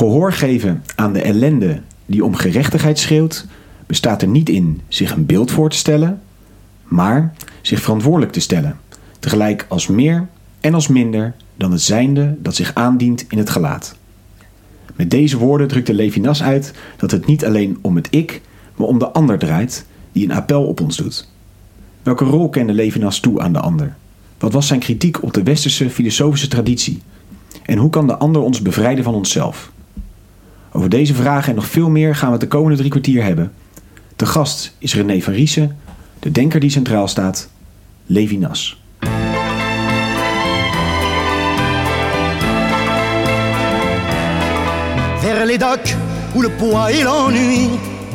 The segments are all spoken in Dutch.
Gehoor geven aan de ellende die om gerechtigheid schreeuwt, bestaat er niet in zich een beeld voor te stellen, maar zich verantwoordelijk te stellen, tegelijk als meer en als minder dan het zijnde dat zich aandient in het gelaat. Met deze woorden drukte Levinas uit dat het niet alleen om het ik, maar om de ander draait die een appel op ons doet. Welke rol kende Levinas toe aan de ander? Wat was zijn kritiek op de westerse filosofische traditie? En hoe kan de ander ons bevrijden van onszelf? Over deze vragen en nog veel meer gaan we het de komende drie kwartier hebben. De gast is René van Riesen, de denker die centraal staat, Levinas. Vers les docks où le poids et l'ennui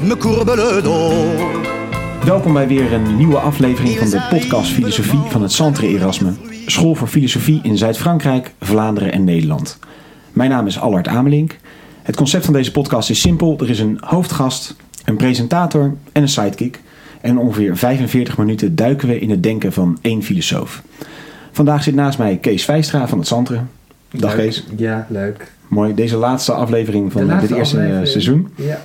me courbent le dos. Welkom bij weer een nieuwe aflevering van de podcast Filosofie van het Centre Erasme, school voor filosofie in Zuid-Frankrijk, Vlaanderen en Nederland. Mijn naam is Allard Amelink. Het concept van deze podcast is simpel: er is een hoofdgast, een presentator en een sidekick. En ongeveer 45 minuten duiken we in het denken van één filosoof. Vandaag zit naast mij Kees Vijstra van het Centre. Dag Leuk. Kees. Ja, leuk. Mooi, deze laatste aflevering van laatste dit eerste eh, aflevering. seizoen. Ja.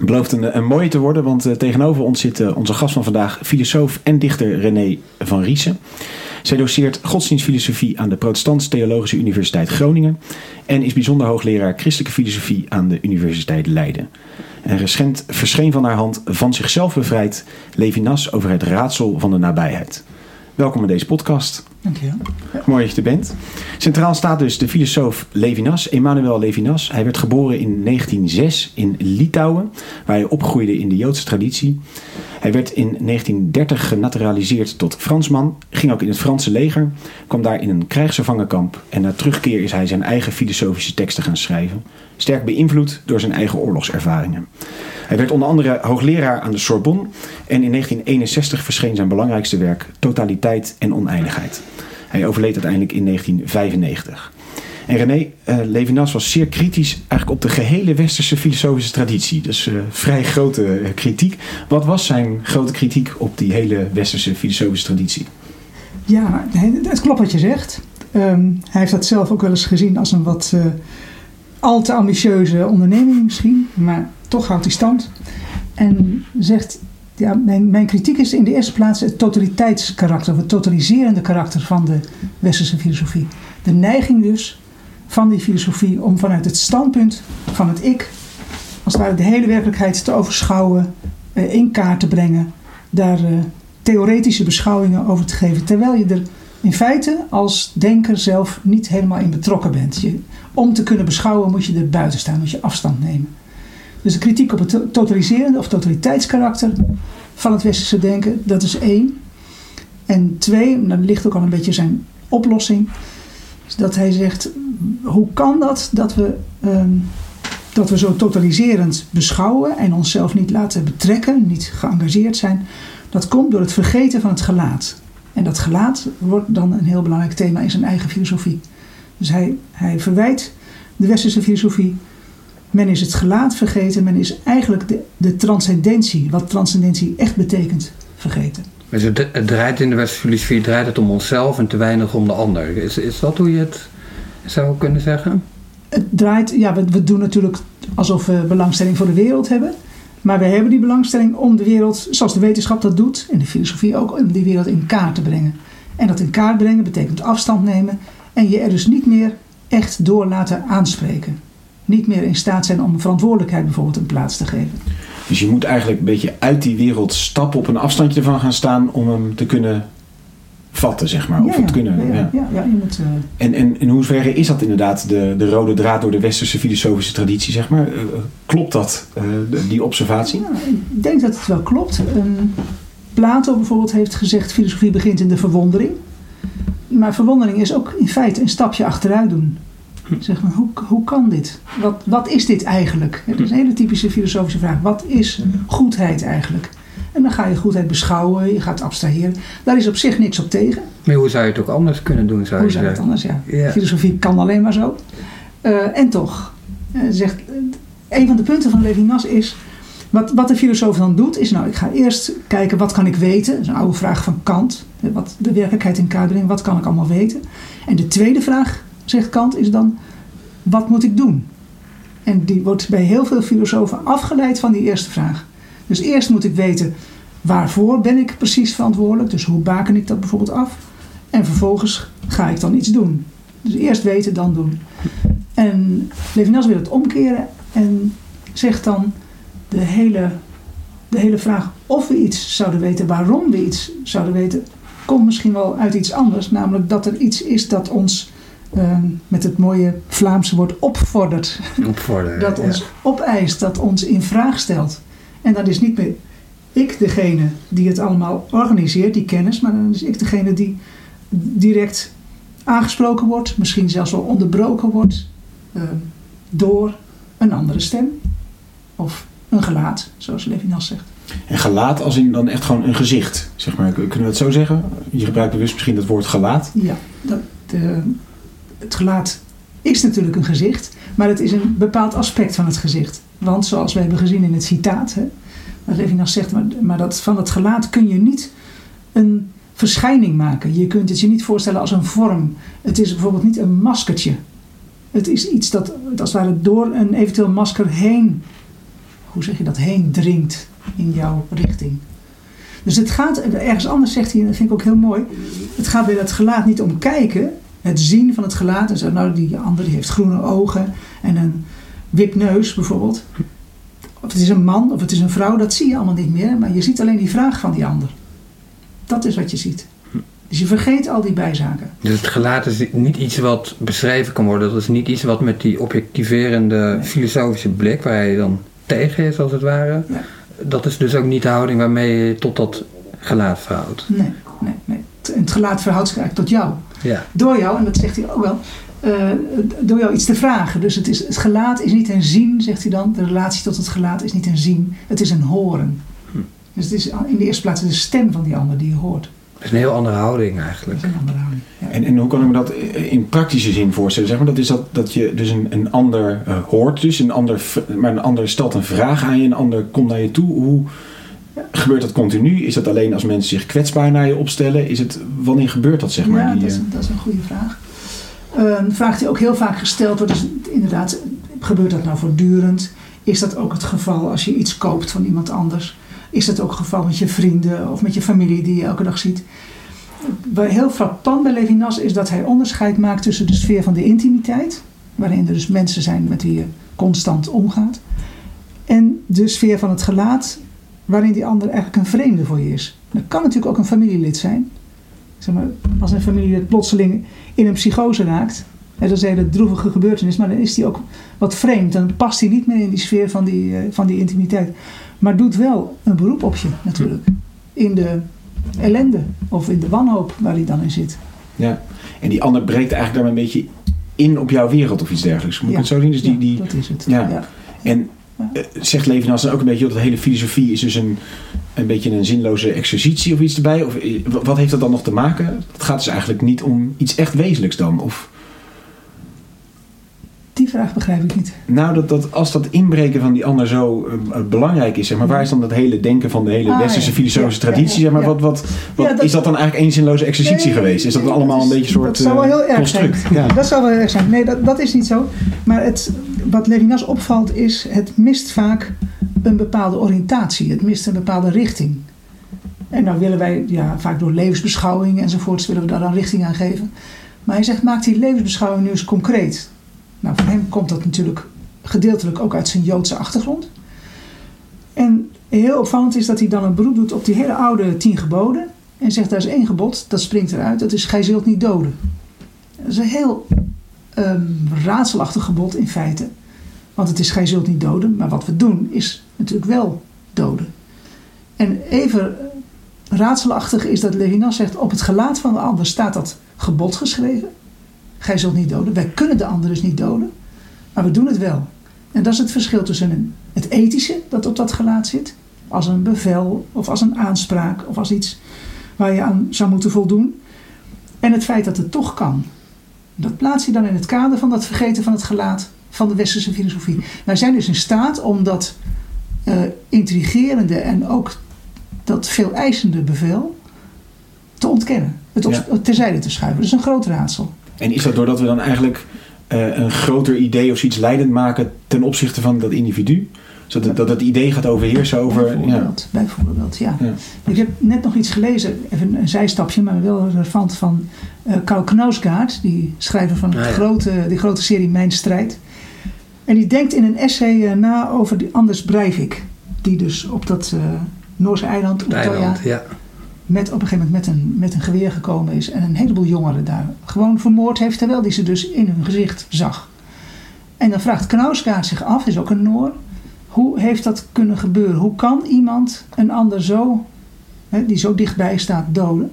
belooft een, een mooie te worden, want eh, tegenover ons zit eh, onze gast van vandaag, filosoof en dichter René van Riesen. Zij doseert godsdienstfilosofie aan de Protestantse Theologische Universiteit Groningen en is bijzonder hoogleraar christelijke filosofie aan de Universiteit Leiden. En recent verscheen van haar hand Van zichzelf bevrijd Levinas over het raadsel van de nabijheid. Welkom in deze podcast. Dankjewel. Mooi dat je er bent. Centraal staat dus de filosoof Levinas, Emmanuel Levinas. Hij werd geboren in 1906 in Litouwen, waar hij opgroeide in de Joodse traditie. Hij werd in 1930 genaturaliseerd tot Fransman, ging ook in het Franse leger, kwam daar in een krijgsgevangenkamp en na terugkeer is hij zijn eigen filosofische teksten gaan schrijven, sterk beïnvloed door zijn eigen oorlogservaringen. Hij werd onder andere hoogleraar aan de Sorbonne en in 1961 verscheen zijn belangrijkste werk Totaliteit en Oneindigheid. Hij overleed uiteindelijk in 1995. En René eh, Levinas was zeer kritisch eigenlijk op de gehele westerse filosofische traditie. Dus eh, vrij grote eh, kritiek. Wat was zijn grote kritiek op die hele westerse filosofische traditie? Ja, het klopt wat je zegt. Ehm, hij heeft dat zelf ook wel eens gezien als een wat al te ambitieuze onderneming misschien. Maar toch houdt hij stand. En zegt, ja, mijn, mijn kritiek is in de eerste plaats het totaliteitskarakter. Of het totaliserende karakter van de westerse filosofie. De neiging dus van die filosofie om vanuit het standpunt van het ik... als het ware de hele werkelijkheid te overschouwen, eh, in kaart te brengen... daar eh, theoretische beschouwingen over te geven. Terwijl je er in feite als denker zelf niet helemaal in betrokken bent. Je, om te kunnen beschouwen moet je er buiten staan, moet je afstand nemen. Dus de kritiek op het to- totaliserende of totaliteitskarakter van het westerse denken, dat is één. En twee, daar ligt ook al een beetje zijn oplossing, dat hij zegt, hoe kan dat dat we, ehm, dat we zo totaliserend beschouwen en onszelf niet laten betrekken, niet geëngageerd zijn, dat komt door het vergeten van het gelaat. En dat gelaat wordt dan een heel belangrijk thema in zijn eigen filosofie. Dus hij, hij verwijt de westerse filosofie. Men is het gelaat vergeten. Men is eigenlijk de, de transcendentie, wat transcendentie echt betekent, vergeten. Dus het, het draait in de westerse filosofie draait het om onszelf en te weinig om de ander. Is, is dat hoe je het zou kunnen zeggen? Het draait, ja, we, we doen natuurlijk alsof we belangstelling voor de wereld hebben. Maar we hebben die belangstelling om de wereld, zoals de wetenschap dat doet, en de filosofie ook, om die wereld in kaart te brengen. En dat in kaart brengen betekent afstand nemen en je er dus niet meer echt door laten aanspreken. Niet meer in staat zijn om verantwoordelijkheid bijvoorbeeld een plaats te geven. Dus je moet eigenlijk een beetje uit die wereld stappen, op een afstandje ervan gaan staan om hem te kunnen vatten, zeg maar. Of het kunnen, ja, ja. ja, je moet, eh, En, en in hoeverre is dat inderdaad de, de rode draad door de westerse filosofische traditie, zeg maar? Eh, klopt dat, eh, die observatie? Ik denk dat het wel klopt. Ehm, Plato bijvoorbeeld heeft gezegd: filosofie begint in de verwondering. Maar verwondering is ook in feite een stapje achteruit doen. Zeg maar, hoe, hoe kan dit? Wat, wat is dit eigenlijk? Het is een hele typische filosofische vraag. Wat is goedheid eigenlijk? En dan ga je goedheid beschouwen, je gaat abstraheren. Daar is op zich niks op tegen. Maar hoe zou je het ook anders kunnen doen, zou Hoe je zou het zeggen? anders? Ja. Filosofie kan alleen maar zo. Eh, en toch, eh, zegt, eh, een van de punten van Levinas is, wat, wat de filosoof dan doet, is nou, ik ga eerst kijken wat kan ik weten. Dat is een oude vraag van Kant. Wat de werkelijkheid in kaart brengen, wat kan ik allemaal weten. En de tweede vraag, zegt Kant, is dan, wat moet ik doen? En die wordt bij heel veel filosofen afgeleid van die eerste vraag. Dus eerst moet ik weten waarvoor ben ik precies verantwoordelijk. Dus hoe baken ik dat bijvoorbeeld af. En vervolgens ga ik dan iets doen. Dus eerst weten, dan doen. En Levinas wil het omkeren en zegt dan de hele, de hele vraag of we iets zouden weten, waarom we iets zouden weten, komt misschien wel uit iets anders. Namelijk dat er iets is dat ons uh, met het mooie Vlaamse woord opvordert. Opvorderen. dat ons opeist, dat ons in vraag stelt. En dat is niet meer ik degene die het allemaal organiseert, die kennis, maar dan is ik degene die direct aangesproken wordt, misschien zelfs wel onderbroken wordt uh, door een andere stem of een gelaat, zoals Levinas zegt. En gelaat als in dan echt gewoon een gezicht, zeg maar. Kunnen we het zo zeggen? Je gebruikt bewust misschien het woord gelaat. Ja, dat, de, het gelaat is natuurlijk een gezicht, maar het is een bepaald aspect van het gezicht. Want zoals we hebben gezien in het citaat, hè, wat Levinas zegt, maar, maar dat, van het gelaat kun je niet een verschijning maken. Je kunt het je niet voorstellen als een vorm. Het is bijvoorbeeld niet een maskertje. Het is iets dat als het ware door een eventueel masker heen, hoe zeg je dat, heen dringt in jouw richting. Dus het gaat, ergens anders zegt hij, en dat vind ik ook heel mooi, het gaat bij dat gelaat niet om kijken, het zien van het gelaat. En zo, nou, die andere die heeft groene ogen en een wit neus bijvoorbeeld. Of het is een man of het is een vrouw, dat zie je allemaal niet meer, maar je ziet alleen die vraag van die ander. Dat is wat je ziet. Dus je vergeet al die bijzaken. Dus het gelaat is niet iets wat beschreven kan worden. Dat is niet iets wat met die objectiverende filosofische blik, waar je dan tegen is als het ware. Ja. Dat is dus ook niet de houding waarmee je tot dat gelaat verhoudt. Nee, nee, nee. Het gelaat verhoudt zich eigenlijk tot jou. Ja. Door jou, en dat zegt hij ook wel, uh, door jou iets te vragen. Dus het, is, het gelaat is niet een zien, zegt hij dan. De relatie tot het gelaat is niet een zien, het is een horen. Hm. Dus het is in de eerste plaats de stem van die ander die je hoort. Dat is een heel andere houding eigenlijk. Dat is een andere houding. Ja. En, en hoe kan ik me dat in praktische zin voorstellen? Zeg maar, dat is dat, dat je dus een, een ander uh, hoort, dus een ander, maar een ander stelt een vraag aan je, een ander komt naar je toe. Hoe gebeurt dat continu? Is dat alleen als mensen zich kwetsbaar naar je opstellen? Is het, wanneer gebeurt dat, zeg maar? Ja, die, dat, is, dat is een goede vraag. Een vraag die ook heel vaak gesteld wordt is inderdaad, gebeurt dat nou voortdurend? Is dat ook het geval als je iets koopt van iemand anders? Is dat ook het geval met je vrienden of met je familie die je elke dag ziet? Heel frappant bij Levinas is dat hij onderscheid maakt tussen de sfeer van de intimiteit, waarin er dus mensen zijn met wie je constant omgaat, en de sfeer van het gelaat, waarin die ander eigenlijk een vreemde voor je is. Dat kan natuurlijk ook een familielid zijn. Zeg maar, als een familielid plotseling in een psychose raakt, en dat is een hele droevige gebeurtenis, maar dan is die ook wat vreemd. Dan past hij niet meer in die sfeer van die, uh, van die intimiteit. Maar doet wel een beroep op je natuurlijk. In de ellende of in de wanhoop waar hij dan in zit. Ja, en die ander breekt eigenlijk daar een beetje in op jouw wereld of iets dergelijks. Moet ja. ik het zo zien? Dus die, die, ja, dat is het. Ja. Ja. En zegt Levinas dan ook een beetje dat de hele filosofie is dus een, een beetje een zinloze exercitie of iets erbij? Of wat heeft dat dan nog te maken? Het gaat dus eigenlijk niet om iets echt wezenlijks dan? Of... Die vraag begrijp ik niet. Nou, dat, dat als dat inbreken van die ander zo uh, belangrijk is, zeg maar, waar is dan dat hele denken van de hele Ah, westerse ja. filosofische Ja, traditie? ja, zeg maar, wat, wat, wat, dat- is dat dan eigenlijk één zinloze exercitie Nee, geweest? Is dat dan allemaal is- een beetje een soort Dat zou wel heel erg construct? zijn. Ja. Dat zou wel erg zijn. Nee, dat, dat is niet zo. Maar het, wat Levinas opvalt is, het mist vaak een bepaalde oriëntatie. Het mist een bepaalde richting. En dan willen wij, ja, vaak door levensbeschouwing enzovoorts, willen we daar dan richting aan geven. Maar hij zegt, maak die levensbeschouwing nu eens concreet. Nou, voor hem komt dat natuurlijk gedeeltelijk ook uit zijn Joodse achtergrond. En heel opvallend is dat hij dan een beroep doet op die hele oude tien geboden. En zegt, daar is één gebod, dat springt eruit. Dat is, gij zult niet doden. Dat is een heel um, raadselachtig gebod in feite. Want het is, gij zult niet doden. Maar wat we doen is natuurlijk wel doden. En even raadselachtig is dat Levinas zegt, op het gelaat van de ander staat dat gebod geschreven. Gij zult niet doden. Wij kunnen de ander dus niet doden. Maar we doen het wel. En dat is het verschil tussen het ethische dat op dat gelaat zit. Als een bevel of als een aanspraak of als iets waar je aan zou moeten voldoen. En het feit dat het toch kan. Dat plaats je dan in het kader van dat vergeten van het gelaat van de westerse filosofie. Wij zijn dus in staat om dat uh, intrigerende en ook dat veel eisende bevel te ontkennen. Het op, Ja. terzijde te schuiven. Dat is een groot raadsel. En is dat doordat we dan eigenlijk eh, een groter idee of zoiets leidend maken ten opzichte van dat individu. Zodat het, dat het idee gaat overheersen over. Ja. Bijvoorbeeld, bijvoorbeeld, ja. Ja. Ik heb net nog iets gelezen, even een zijstapje, maar wel relevant van eh Karl Knausgaard, die schrijver van Ah, ja. grote, die grote serie Mijn Strijd. En die denkt in een essay eh, na over die Anders Breivik, die dus op dat eh, Noorse eiland, eiland, ja. met, op een gegeven moment met een, met een geweer gekomen is en een heleboel jongeren daar gewoon vermoord heeft, terwijl hij ze dus in hun gezicht zag. En dan vraagt Knausgaard zich af, is ook een Noor, hoe heeft dat kunnen gebeuren? Hoe kan iemand een ander zo, hè, die zo dichtbij staat, doden?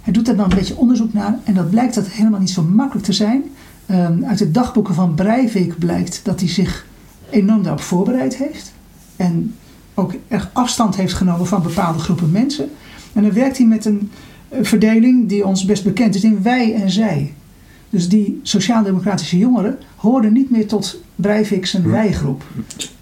Hij doet daar dan een beetje onderzoek naar en dat blijkt dat helemaal niet zo makkelijk te zijn. Ehm, uit de dagboeken van Breivik blijkt dat hij zich enorm daarop voorbereid heeft. En ook echt afstand heeft genomen van bepaalde groepen mensen. En dan werkt hij met een eh, verdeling die ons best bekend is in wij en zij. Dus die sociaal-democratische jongeren hoorden niet meer tot Breivik zijn wijgroep.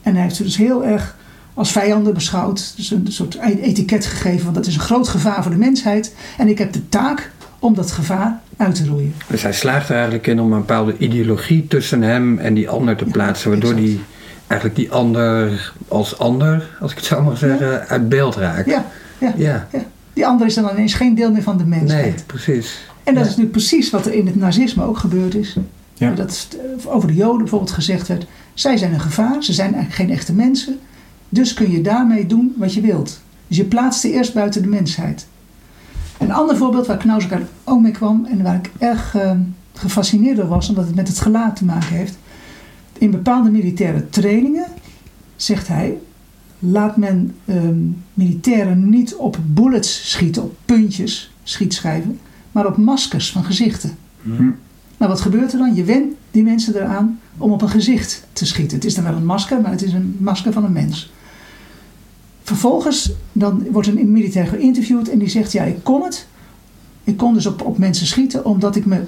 En hij heeft ze dus heel erg als vijanden beschouwd. Dus een soort etiket gegeven van dat is een groot gevaar voor de mensheid. En ik heb de taak om dat gevaar uit te roeien. Dus hij slaagt er eigenlijk in om een bepaalde ideologie tussen hem en die ander te plaatsen. Waardoor exact. die eigenlijk die ander als ander, als ik het zo mag zeggen, uit beeld raakt. Ja, ja, Ja. ja. Die ander is dan ineens geen deel meer van de mensheid. Nee, precies. En dat Ja. is nu precies wat er in het nazisme ook gebeurd is. Ja. Dat eh, over de Joden bijvoorbeeld gezegd werd: zij zijn een gevaar, ze zijn eigenlijk geen echte mensen. Dus kun je daarmee doen wat je wilt. Dus je plaatst ze eerst buiten de mensheid. Een ander voorbeeld waar Knausgaard ook mee kwam en waar ik erg eh, gefascineerd door was, omdat het met het gelaat te maken heeft. In bepaalde militaire trainingen, zegt hij, laat men ehm, militairen niet op bullets schieten, op puntjes, schietschijven, maar op maskers van gezichten. Hm. Nou, wat gebeurt er dan? Je wendt die mensen eraan om op een gezicht te schieten. Het is dan wel een masker, maar het is een masker van een mens. Vervolgens dan wordt een militair geïnterviewd en die zegt: Ja, ik kon het. Ik kon dus op, op mensen schieten omdat ik me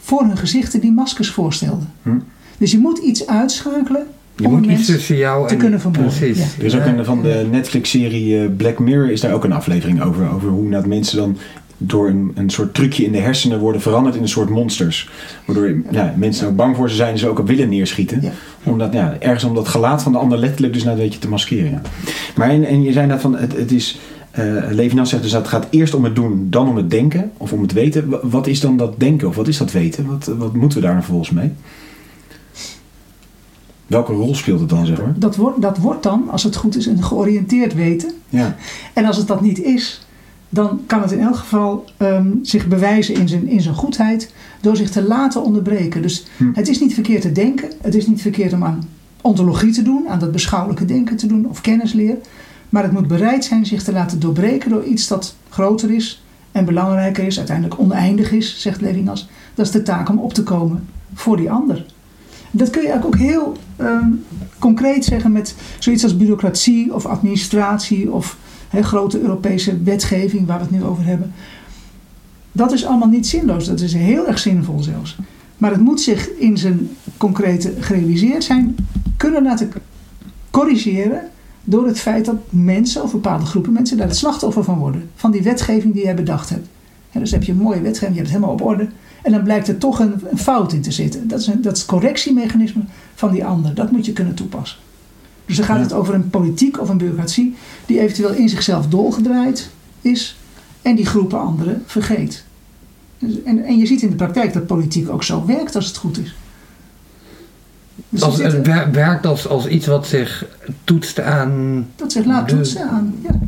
voor hun gezichten die maskers voorstelde. Hm. Dus je moet iets uitschakelen Je om moet iets tussen jou te en... kunnen vermoorden. Precies. Ja. Er is ook een, van de Netflix-serie eh, Black Mirror is daar ook een aflevering over. Over hoe dat mensen dan door een, een soort trucje in de hersenen worden veranderd in een soort monsters. Waardoor ja, mensen ook bang voor ze zijn en ze ook op willen neerschieten. Ja. Omdat, ja, ergens om dat gelaat van de ander letterlijk dus nou een beetje te maskeren. ja. Maar en, en je zei net van het, het is... eh Levinas zegt dus dat het gaat eerst om het doen, dan om het denken of om het weten. Wa- Wat is dan dat denken of wat is dat weten? Wat, wat moeten we daar vervolgens mee? Welke rol speelt het dan, zeg maar? Dat wordt, dat wordt dan, als het goed is, een georiënteerd weten. Ja. En als het dat niet is, dan kan het in elk geval ehm, zich bewijzen in zijn, in zijn goedheid door zich te laten onderbreken. Dus Hm. het is niet verkeerd te denken, het is niet verkeerd om aan ontologie te doen, aan dat beschouwelijke denken te doen of kennisleer. Maar het moet bereid zijn zich te laten doorbreken door iets dat groter is en belangrijker is, uiteindelijk oneindig is, zegt Levinas. Dat is de taak om op te komen voor die ander. Dat kun je eigenlijk ook heel ehm, concreet zeggen met zoiets als bureaucratie of administratie of grote Europese wetgeving waar we het nu over hebben. Dat is allemaal niet zinloos, dat is heel erg zinvol zelfs. Maar het moet zich in zijn concrete gerealiseerd zijn kunnen laten corrigeren door het feit dat mensen of bepaalde groepen mensen daar het slachtoffer van worden. Van die wetgeving die jij bedacht hebt. Dus heb je een mooie wetgeving, je hebt het helemaal op orde. En dan blijkt er toch een, een fout in te zitten. Dat is, een, dat is het correctiemechanisme van die ander. Dat moet je kunnen toepassen. Dus dan gaat Ja. het over een politiek of een bureaucratie die eventueel in zichzelf dolgedraaid is en die groepen anderen vergeet. Dus- En, en je ziet in de praktijk dat politiek ook zo werkt als het goed is. Dus Als, het werkt als, als iets wat zich toetst aan dat zich laat de- toetsen aan ja,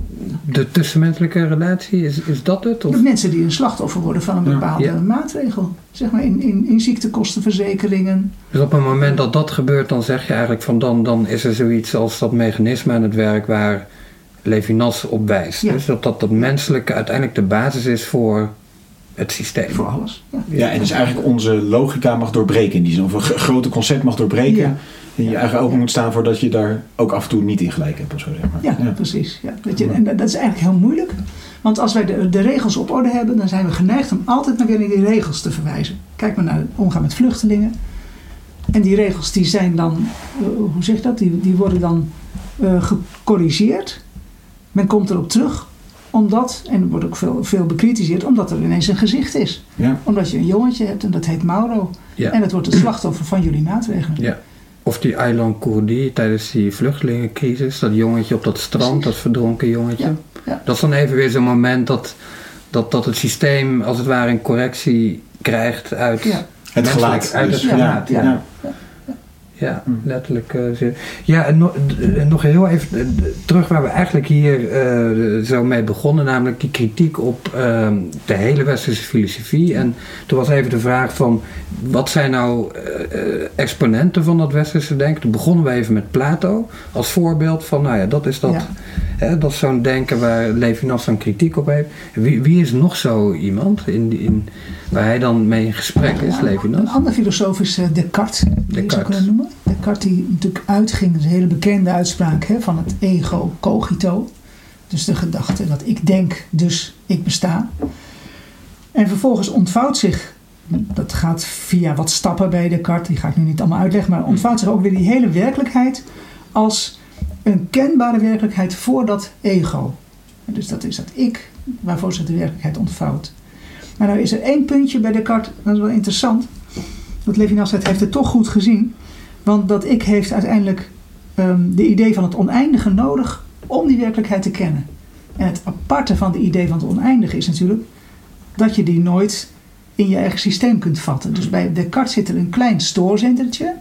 de tussenmenselijke relatie. Is, is dat het? Of? de mensen die een slachtoffer worden van een bepaalde Ja. maatregel. Zeg maar in, in, in ziektekostenverzekeringen. Dus op het moment dat dat gebeurt, dan zeg je eigenlijk van dan, dan is er zoiets als dat mechanisme aan het werk waar Levinas op wijst. Ja. Dus dat, dat dat menselijke uiteindelijk de basis is voor het systeem. Voor alles. Ja. Ja, en dus eigenlijk onze logica mag doorbreken in die zin. Of een grote concept mag doorbreken. En je eigenlijk open moet staan voor dat je daar ook af en toe niet in gelijk hebt. Of zo, zeg maar. Ja, precies. Ja. Weet je, en dat dat is eigenlijk heel moeilijk. Want als wij de, de regels op orde hebben, dan zijn we geneigd om altijd maar weer naar die regels te verwijzen. Kijk maar naar het omgaan met vluchtelingen. En die regels die zijn dan, eh, hoe zeg je dat, die, die worden dan eh, gecorrigeerd. Men komt erop terug Omdat, en wordt ook veel, veel bekritiseerd, omdat er ineens een gezicht is. Ja. Omdat je een jongetje hebt en dat heet Mauro. Ja. En het wordt het slachtoffer van jullie maatregelen. Ja. Of die Aylan Kurdi tijdens die vluchtelingencrisis, dat jongetje op dat strand, Precies. dat verdronken jongetje. Ja, ja. Dat is dan even weer zo'n moment dat, dat, dat het systeem als het ware een correctie krijgt uit, Ja. Het Menselijk, gelaat. uit het gelaat, ja. Ja. ja, letterlijk. eh, ja, en nog, heel even terug waar we eigenlijk hier eh, zo mee begonnen, namelijk die kritiek op ehm, de hele westerse filosofie. En toen was even de vraag van, wat zijn nou eh, exponenten van dat westerse denken? Toen begonnen we even met Plato als voorbeeld van, nou ja, dat is dat. Ja. Hè, dat is zo'n denken waar Levinas dan kritiek op heeft. Wie, wie is nog zo iemand in, in, waar hij dan mee in gesprek is, Levinas? Een ander filosoof is eh, Descartes, die je zou kunnen noemen. Descartes die natuurlijk uitging, dat is een hele bekende uitspraak hè, van het ego cogito. Dus de gedachte dat ik denk, dus ik besta. En vervolgens ontvouwt zich, dat gaat via wat stappen bij Descartes, die ga ik nu niet allemaal uitleggen, maar ontvouwt zich ook weer die hele werkelijkheid als een kenbare werkelijkheid voor dat ego. Dus dat is dat ik waarvoor zich de werkelijkheid ontvouwt. Maar nou is er één puntje bij Descartes, dat is wel interessant. Dat Levinas het heeft het toch goed gezien. Want dat ik heeft uiteindelijk ehm, de idee van het oneindige nodig om die werkelijkheid te kennen. En het aparte van de idee van het oneindige is natuurlijk dat je die nooit in je eigen systeem kunt vatten. Dus bij Descartes zit er een klein stoorcentertje,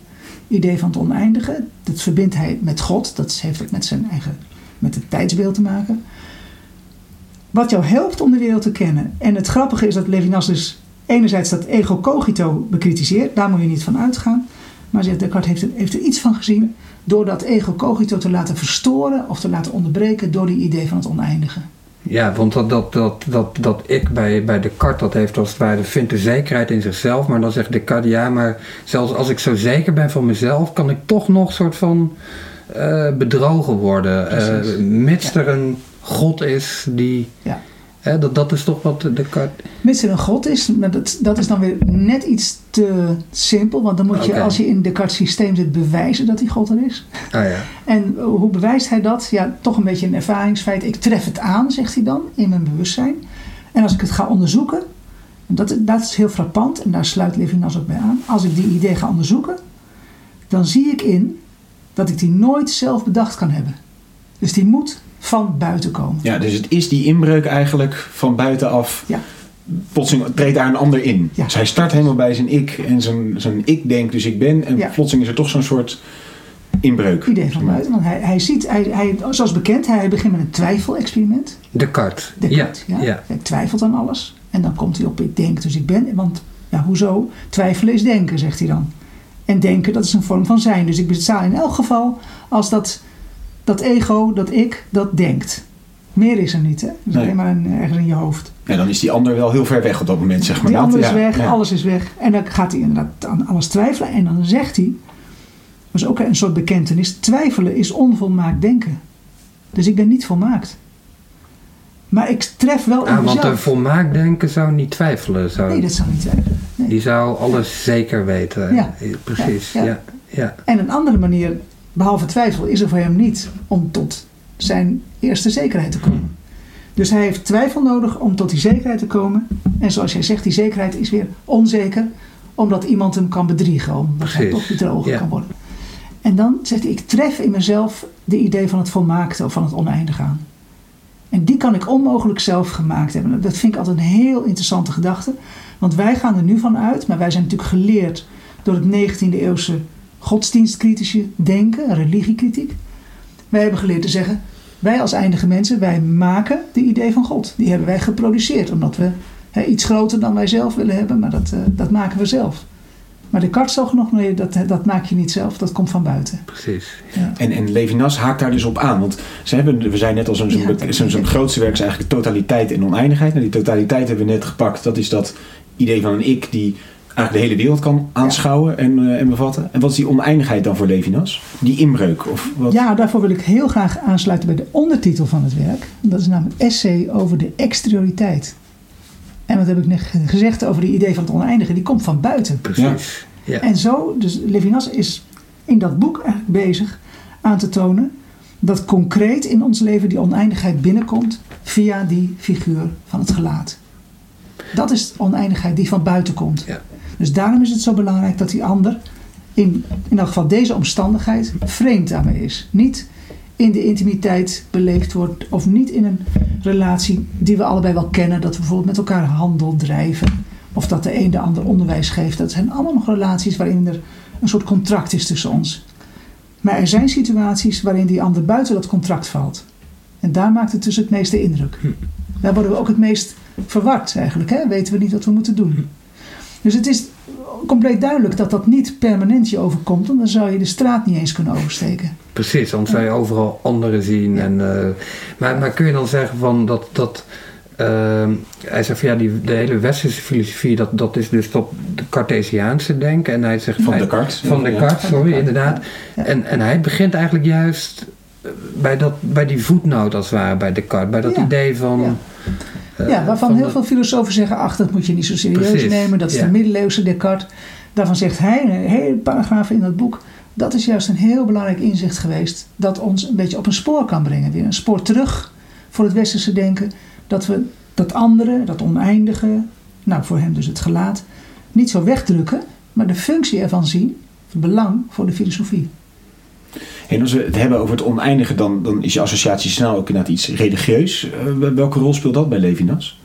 idee van het oneindige. Dat verbindt hij met God, dat heeft ook met zijn eigen, met het tijdsbeeld te maken. Wat jou helpt om de wereld te kennen. En het grappige is dat Levinas dus enerzijds dat ego cogito bekritiseert, daar moet je niet van uitgaan. Maar zegt Descartes heeft er, heeft er iets van gezien door dat ego cogito te laten verstoren of te laten onderbreken door die idee van het oneindige. Ja, want dat, dat, dat, dat, dat ik bij, bij Descartes dat heeft als het ware, vindt de zekerheid in zichzelf. Maar dan zegt Descartes, ja, maar zelfs als ik zo zeker ben van mezelf, kan ik toch nog soort van eh, bedrogen worden. Eh, mits er een God is die... Ja. Hè, dat, dat is toch wat Descartes... Mits er een God is, maar dat, dat is dan weer net iets te simpel. Want dan moet je, als je in Descartes systeem zit, bewijzen dat die God er is. Ah ja, En hoe bewijst hij dat? Ja, toch een beetje een ervaringsfeit. Ik tref het aan, zegt hij dan, in mijn bewustzijn. En als ik het ga onderzoeken, en dat, dat is heel frappant, en daar sluit Levinas ook bij aan. Als ik die idee ga onderzoeken, dan zie ik in dat ik die nooit zelf bedacht kan hebben. Dus die moet van buiten komen. Ja, dus het is die inbreuk eigenlijk van buitenaf. Ja. Plotseling treedt daar een ander in. Ja. Dus hij start helemaal bij zijn ik. En zijn, zijn ik denkt dus ik ben. En Ja. plotseling is er toch zo'n soort inbreuk. Idee van buiten. Want hij, hij ziet, hij, hij, zoals bekend, hij begint met een twijfel-experiment. Descartes. Descartes, ja, ja. ja. Hij twijfelt aan alles. En dan komt hij op, ik denk, dus ik ben. Want, ja, hoezo? Twijfelen is denken, zegt hij dan. En denken, dat is een vorm van zijn. Dus ik besta in elk geval als dat, dat ego, dat ik, dat denkt. Meer is er niet, hè? Dat is Nee. alleen maar een, ergens in je hoofd. Ja, dan is die ander wel heel ver weg op dat moment, zeg maar. Die Dat- ander is ja, weg, ja. alles is weg. En dan gaat hij inderdaad aan alles twijfelen. En dan zegt hij, dat is ook een soort bekentenis, twijfelen is onvolmaakt denken. Dus ik ben niet volmaakt. Maar ik tref wel in Ah, want mezelf. een volmaakt denken zou niet twijfelen. Zou, Nee, dat zou niet twijfelen. Nee. Die zou alles zeker weten. Ja. Precies, Ja, ja. ja. ja. En een andere manier, behalve twijfel, is er voor hem niet om tot zijn eerste zekerheid te komen. Dus hij heeft twijfel nodig om tot die zekerheid te komen. En zoals jij zegt, die zekerheid is weer onzeker, omdat iemand hem kan bedriegen, omdat hij toch bedrogen ja. kan worden. En dan zegt hij, ik tref in mezelf de idee van het volmaakte of van het oneindige aan. En die kan ik onmogelijk zelf gemaakt hebben. Dat vind ik altijd een heel interessante gedachte. Want wij gaan er nu van uit, maar wij zijn natuurlijk geleerd door het 19e eeuwse godsdienstkritische denken, religiekritiek. Wij hebben geleerd te zeggen, wij als eindige mensen, wij maken de idee van God. Die hebben wij geproduceerd, omdat we hè, iets groter dan wij zelf willen hebben, maar dat, eh, dat maken we zelf. Maar Descartes zag nog, nee, dat, dat maak je niet zelf, dat komt van buiten. Precies. Ja. En, en Levinas haakt daar dus op aan. Want ze hebben, we zijn net al zo'n zo'n Ja, zo'n grootste werk is eigenlijk totaliteit en oneindigheid. Nou, die totaliteit hebben we net gepakt. Dat is dat idee van een ik die eigenlijk de hele wereld kan aanschouwen en, eh, en bevatten. En wat is die oneindigheid dan voor Levinas? Die inbreuk? Of wat? Ja, daarvoor wil ik heel graag aansluiten bij de ondertitel van het werk. Dat is namelijk essay over de exterioriteit. En wat heb ik net ge- gezegd over die idee van het oneindige? Die komt van buiten. Precies. Ja. En zo, dus Levinas is in dat boek eigenlijk bezig aan te tonen dat concreet in ons leven die oneindigheid binnenkomt via die figuur van het gelaat. Dat is de oneindigheid die van buiten komt. Ja. Dus daarom is het zo belangrijk dat die ander, in, in elk geval deze omstandigheid, vreemd aan mij is. Niet in de intimiteit beleefd wordt of niet in een relatie die we allebei wel kennen, dat we bijvoorbeeld met elkaar handel drijven of dat de een de ander onderwijs geeft. Dat zijn allemaal nog relaties waarin er een soort contract is tussen ons. Maar er zijn situaties waarin die ander buiten dat contract valt. En daar maakt het dus het meeste indruk. Daar worden we ook het meest verward eigenlijk. Hè? Weten we niet wat we moeten doen. Dus het is compleet duidelijk dat dat niet permanent je overkomt. Want dan zou je de straat niet eens kunnen oversteken. Precies, want zou je overal anderen zien. Ja. En, eh, maar, maar kun je dan zeggen van dat. dat ehm, hij zegt van ja, die, de hele westerse filosofie, dat, dat is dus tot de Cartesiaanse denken. En hij zegt Van Descartes. Van Ja. Descartes, sorry, inderdaad. Ja. En, en hij begint eigenlijk juist eh, bij, dat, bij die voetnoot als het ware bij Descartes. Bij dat Ja. idee van... Ja. eh, ja, waarvan van heel de- veel filosofen zeggen: ach, dat moet je niet zo serieus Precies, nemen. Dat is ja. de middeleeuwse Descartes. Daarvan zegt hij, een hele paragraaf in dat boek. Dat is juist een heel belangrijk inzicht geweest. Dat ons een beetje op een spoor kan brengen. Weer een spoor terug voor het westerse denken. Dat we dat andere, dat oneindige, nou voor hem dus het gelaat, niet zo wegdrukken. Maar de functie ervan zien. Het belang voor de filosofie. En als we het hebben over het oneindige, dan, dan is je associatie snel ook naar iets religieus. Eh, welke rol speelt dat bij Levinas?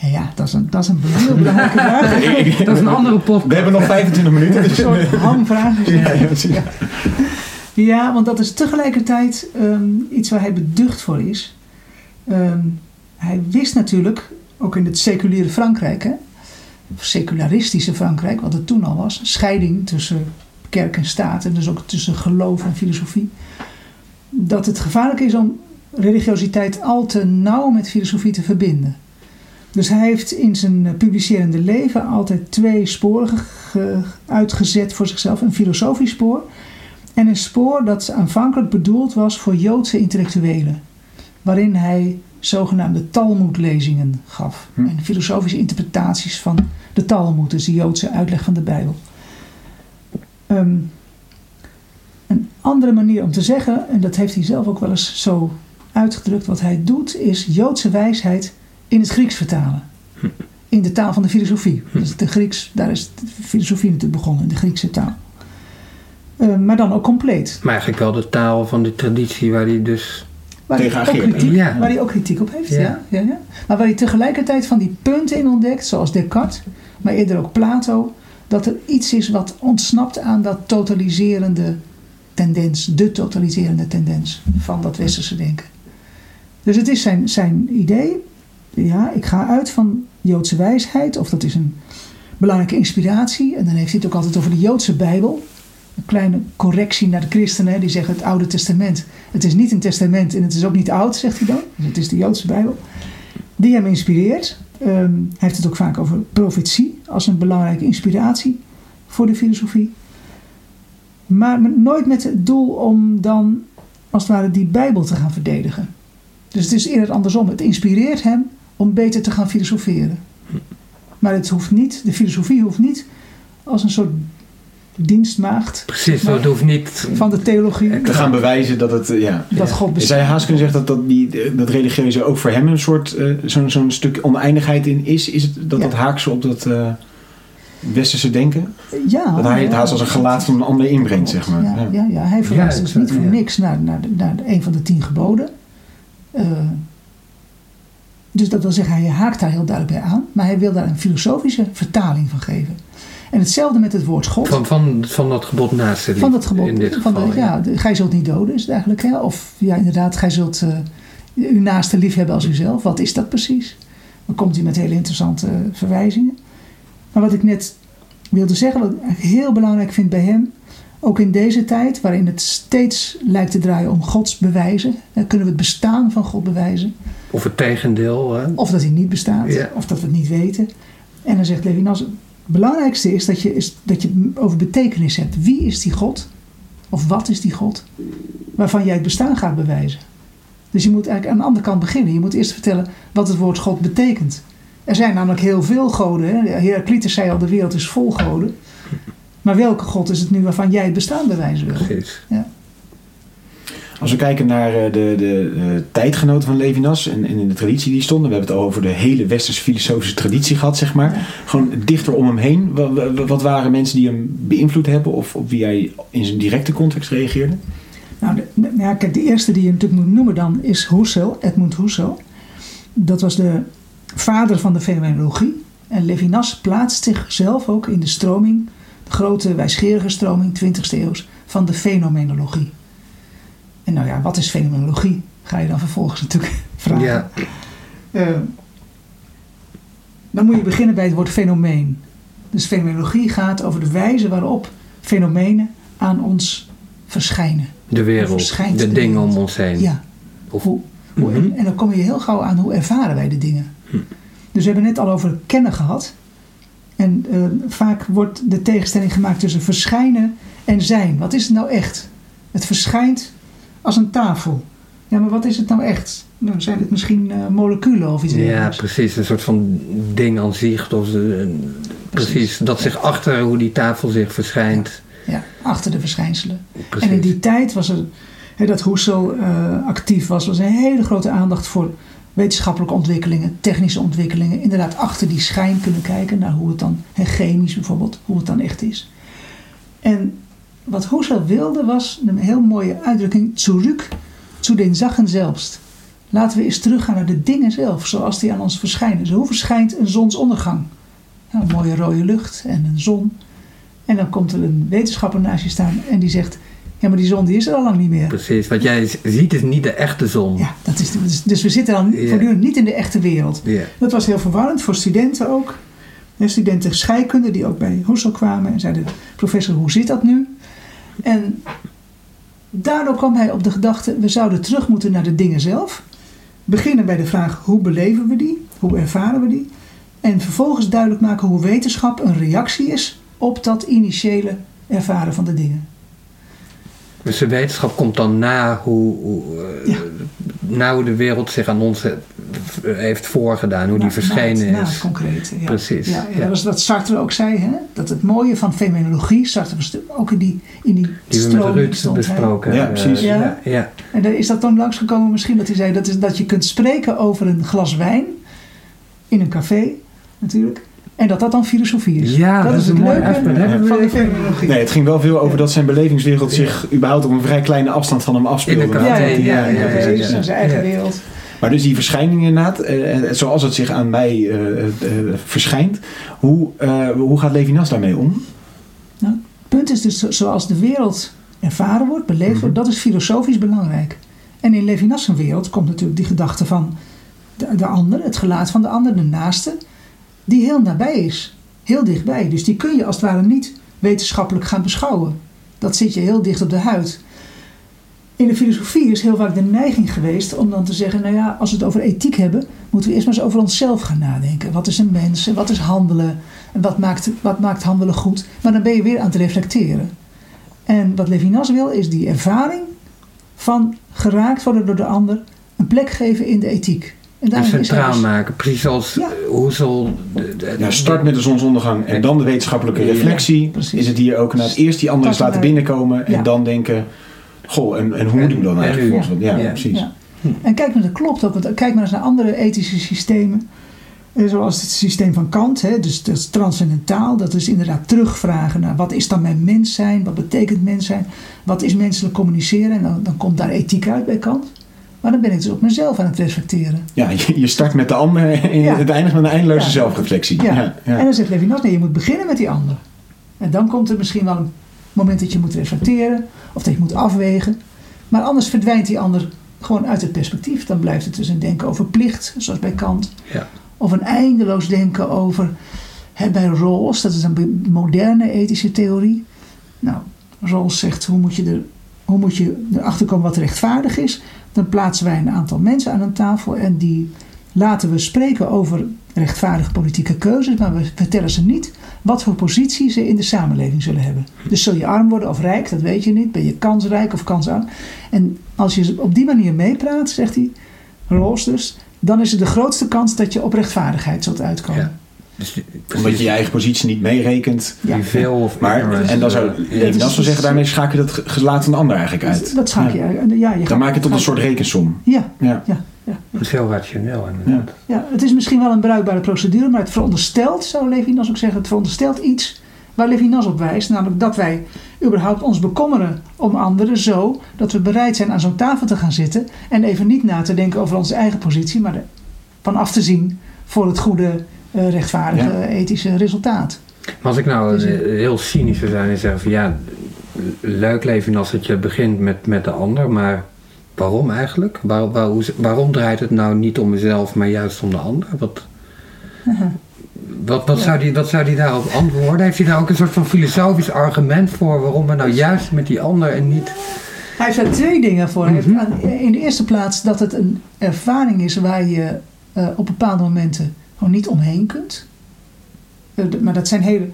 Ja, dat is een, dat is een heel belangrijke vraag. Dat is een andere podcast. We hebben nog 25 minuten. Een Dus soort hamvraag. ja, ja, want dat is tegelijkertijd ehm, iets waar hij beducht voor is. Ehm, hij wist natuurlijk, ook in het seculiere Frankrijk, hè, secularistische Frankrijk, wat het toen al was, scheiding tussen kerk en staat en dus ook tussen geloof en filosofie, dat het gevaarlijk is om religiositeit al te nauw met filosofie te verbinden. Dus hij heeft in zijn publicerende leven altijd twee sporen ge- ge- uitgezet voor zichzelf. Een filosofisch spoor en een spoor dat aanvankelijk bedoeld was voor Joodse intellectuelen. Waarin hij zogenaamde Talmudlezingen gaf. Hm. En filosofische interpretaties van de Talmud, dus de Joodse uitleg van de Bijbel. Ehm, een andere manier om te zeggen, en dat heeft hij zelf ook wel eens zo uitgedrukt, wat hij doet, is Joodse wijsheid in het Grieks vertalen. In de taal van de filosofie. Dus de Grieks, daar is de filosofie natuurlijk begonnen, in de Griekse taal. Eh, maar dan ook compleet. Maar eigenlijk wel de taal van die traditie waar hij dus... Waar Tegen hij, ook Ageren. kritiek, Ja. waar hij ook kritiek op heeft. Ja. Ja. Ja, ja, Maar waar hij tegelijkertijd van die punten in ontdekt, zoals Descartes, maar eerder ook Plato, dat er iets is wat ontsnapt aan dat totaliserende tendens, de totaliserende tendens van dat westerse denken. Dus het is zijn, zijn idee, ja, ik ga uit van Joodse wijsheid, of dat is een belangrijke inspiratie, en dan heeft hij het ook altijd over de Joodse Bijbel. Een kleine correctie naar de christenen, die zeggen het Oude Testament. Het is niet een testament en het is ook niet oud, zegt hij dan. Dus het is de Joodse Bijbel. Die hem inspireert. Ehm, heeft het ook vaak over profetie als een belangrijke inspiratie voor de filosofie. Maar nooit met het doel om dan, als het ware, die Bijbel te gaan verdedigen. Dus het is eerder andersom. Het inspireert hem om beter te gaan filosoferen. Maar het hoeft niet, de filosofie hoeft niet als een soort dienstmaagd Precies, Maar- dat hoeft niet... van de theologie. Te gaan bewijzen dat het, eh, ja. Dat God Zou bestaat. je haast kunnen zeggen dat dat, die, dat religieuze ook voor hem een soort, eh, zo'n zo'n stuk oneindigheid in is? Is het dat Ja. dat haakse op dat eh, westerse denken? Ja, dat hij het haast als een gelaat van een ander inbrengt, zeg maar. Ja, Ja. ja, ja. hij verwijst Ja, dus niet voor ja. niks naar, naar, de- naar een van de tien geboden. Eh, dus dat wil zeggen, hij haakt daar heel duidelijk bij aan. Maar hij wil daar een filosofische vertaling van geven. En hetzelfde met het woord God. Van, van, van dat gebod naast Van dat gebod. In dit van de, ja, gij zult niet doden is het eigenlijk. Hè? Of ja, inderdaad, gij zult eh, uw naaste lief hebben als uzelf. Wat is dat precies? Dan komt hij met hele interessante eh, verwijzingen. Maar wat ik net wilde zeggen, wat ik heel belangrijk vind bij hem. Ook in deze tijd, waarin het steeds lijkt te draaien om Gods bewijzen. hè, kunnen we het bestaan van God bewijzen? Of het tegendeel. Hè? Of dat hij niet bestaat, Ja. of dat we het niet weten. En dan zegt Levinas, belangrijkste is dat je, is dat je over betekenis hebt. Wie is die God? Of wat is die God? Waarvan jij het bestaan gaat bewijzen. Dus je moet eigenlijk aan de andere kant beginnen. Je moet eerst vertellen wat het woord God betekent. Er zijn namelijk heel veel goden. Hè? Heraclitus zei al, de wereld is vol goden. Maar welke God is het nu waarvan jij het bestaan bewijzen wil? Precies. Als we kijken naar eh, de, de, eh, tijdgenoten van Levinas en, en in de traditie die stonden. We hebben het over de hele westerse filosofische traditie gehad, zeg maar. Gewoon dichter om hem heen. Wa- wa- Wat, waren mensen die hem beïnvloed hebben of op wie hij in zijn directe context reageerde? Nou, de, ja, kijk, de eerste die je natuurlijk moet noemen dan is Husserl, Edmund Husserl. Dat was de vader van de fenomenologie. En Levinas plaatst zichzelf ook in de stroming, de grote wijsgerige stroming, 20e eeuws, van de fenomenologie. En nou ja, wat is fenomenologie? Ga je dan vervolgens natuurlijk vragen. Ja. Eh, dan moet je beginnen bij het woord fenomeen. Dus fenomenologie gaat over de wijze waarop fenomenen aan ons verschijnen. De wereld, de de dingen om ons heen. Ja. Of, Hoe, hoe- Mhm. en, en dan kom je heel gauw aan hoe ervaren wij de dingen. Hm. Dus we hebben net al over kennen gehad. En eh, vaak wordt de tegenstelling gemaakt tussen verschijnen en zijn. Wat is het nou echt? Het verschijnt als een tafel. Ja, maar wat is het nou echt? Nou, zijn het misschien eh, moleculen of iets ja, dergelijks? precies. Een soort van ding aan zich. Of, precies. Dat zich achter hoe die tafel zich verschijnt. Ja, achter de verschijnselen. Precies. En in die tijd was er, dat Husserl eh, actief was, was een hele grote aandacht voor wetenschappelijke ontwikkelingen, technische ontwikkelingen. Inderdaad, achter die schijn kunnen kijken naar hoe het dan, chemisch bijvoorbeeld, hoe het dan echt is. En wat Husserl wilde was een heel mooie uitdrukking, zurück zu den Sachen selbst. Laten we eens teruggaan naar de dingen zelf, zoals die aan ons verschijnen. Dus hoe verschijnt een zonsondergang? Ja, een mooie rode lucht en een zon. En dan komt er een wetenschapper naast je staan en die zegt: Ja, maar die zon die is er al lang niet meer. Precies. Wat jij ziet is niet de echte zon. Ja, dat is dus, dus we zitten dan voortdurend niet in de echte wereld. Dat was heel verwarrend voor studenten ook. Studenten scheikunde die ook bij Husserl kwamen en zeiden: Professor, hoe zit dat nu? En daardoor kwam hij op de gedachte: we zouden terug moeten naar de dingen zelf. Beginnen bij de vraag: hoe beleven we die? Hoe ervaren we die? En vervolgens duidelijk maken hoe wetenschap een reactie is op dat initiële ervaren van de dingen. Dus de wetenschap komt dan na hoe, hoe, eh, Ja. na hoe de wereld zich aan ons heeft voorgedaan. Hoe die Na- verschenen na het, Na is. het concrete. Ja. Precies, Ja, ja, ja. Dat is wat Sartre ook zei. Hè? Dat het mooie van fenomenologie, Sartre was ook in die, in die, Die we met stroming Ruud stond, hè. besproken Ja, precies. Ja, Ja. ja. En daar is dat dan langsgekomen misschien dat hij zei dat, is, dat je kunt spreken over een glas wijn in een café natuurlijk. En dat dat dan filosofie is. Ja, dat is het leuke van de fenomenologie. Nee, het ging wel veel over dat zijn belevingswereld zich überhaupt op een vrij kleine afstand van hem afspeelde. In de Ja, ja, ja, Ja, ja, ja, ja, precies. ja. Zijn eigen Ja. wereld. Maar dus die verschijningen inderdaad, eh, eh, zoals het zich aan mij eh, eh, verschijnt, hoe, hoe gaat Levinas daarmee om? Nou, het punt is dus zo- zoals de wereld ervaren wordt, beleefd wordt, dat is filosofisch belangrijk. En in Levinas' wereld komt natuurlijk die gedachte van de, de ander, het gelaat van de ander, de naaste, die heel nabij is. Heel dichtbij. Dus die kun je als het ware niet wetenschappelijk gaan beschouwen. Dat zit je heel dicht op de huid. In de filosofie is heel vaak de neiging geweest om dan te zeggen: Nou ja, als we het over ethiek hebben, moeten we eerst maar eens over onszelf gaan nadenken. Wat is een mens? En wat is handelen? En wat maakt, wat maakt handelen goed? Maar dan ben je weer aan het reflecteren. En wat Levinas wil, is die ervaring van geraakt worden door de ander een plek geven in de ethiek. En is centraal dus- maken. Precies zoals Ja. de- de- Ja, start met de zonsondergang en dan de wetenschappelijke reflectie. is het hier ook naar het eerst die anderen eens laten binnenkomen en Ja. dan denken, goh, en, en hoe doen we dan en eigenlijk volgens? Ja, Ja. precies. En kijk maar, dat klopt ook. Want kijk maar eens naar andere ethische systemen. Eh, Zoals het systeem van Kant. Hè, dus dat is transcendentaal. Dat is inderdaad terugvragen naar wat is dan mijn mens zijn? Wat betekent mens zijn? Wat is menselijk communiceren? En dan, dan komt daar ethiek uit bij Kant. Maar dan ben ik dus op mezelf aan het reflecteren. Ja, je, je start met de ander en Ja. het eindigt met een eindeloze Ja. zelfreflectie. Ja. En dan zegt Levinas, nee, je moet beginnen met die ander. En dan komt er misschien wel een moment dat je moet reflecteren. Of dat je moet afwegen. Maar anders verdwijnt die ander gewoon uit het perspectief. Dan blijft het dus een denken over plicht, zoals bij Kant. Ja. Of een eindeloos denken over, hè, bij Rawls, dat is een moderne ethische theorie. Nou, Rawls zegt, hoe moet, je er, hoe moet je erachter komen wat rechtvaardig is? Dan plaatsen wij een aantal mensen aan een tafel en die laten we spreken over rechtvaardige politieke keuzes, maar we vertellen ze niet wat voor positie ze in de samenleving zullen hebben. Dus zul je arm worden of rijk, dat weet je niet. Ben je kansrijk of kansarm? En als je op die manier meepraat, zegt hij, Rawls dus, dan is er de grootste kans dat je op rechtvaardigheid zult uitkomen. Ja. Dus, Omdat je je eigen positie niet meerekent. die veel of Maar, en dan zou wel zeggen, daarmee schakel je dat gelaat van de ander eigenlijk uit. Dat schaak je Ja. uit. Ja, je Dan gaat- maak je het tot een soort rekensom. Ja, Ja. ja, ja. Dat is heel rationeel inderdaad. Ja, het is misschien wel een bruikbare procedure, maar het veronderstelt, zou Levinas ook zeggen, het veronderstelt iets waar Levinas op wijst, namelijk dat wij überhaupt ons bekommeren om anderen zo dat we bereid zijn aan zo'n tafel te gaan zitten en even niet na te denken over onze eigen positie, maar er van af te zien voor het goede, eh, rechtvaardige, Ja. ethische resultaat. Maar als ik nou Dus, eh, heel cynisch zou zijn en zeggen van ja, leuk leven als het je begint met, met de ander, maar waarom eigenlijk? Waar, waar, hoe- waarom draait het nou niet om mezelf, maar juist om de ander? Wat, wat, wat, Ja. zou die, wat zou die daarop antwoorden? Heeft hij daar ook een soort van filosofisch argument voor waarom we nou juist met die ander en niet... Hij heeft daar twee dingen voor. Mhm. In de eerste plaats dat het een ervaring is waar je eh, op bepaalde momenten gewoon niet omheen kunt. Eh, maar dat zijn hele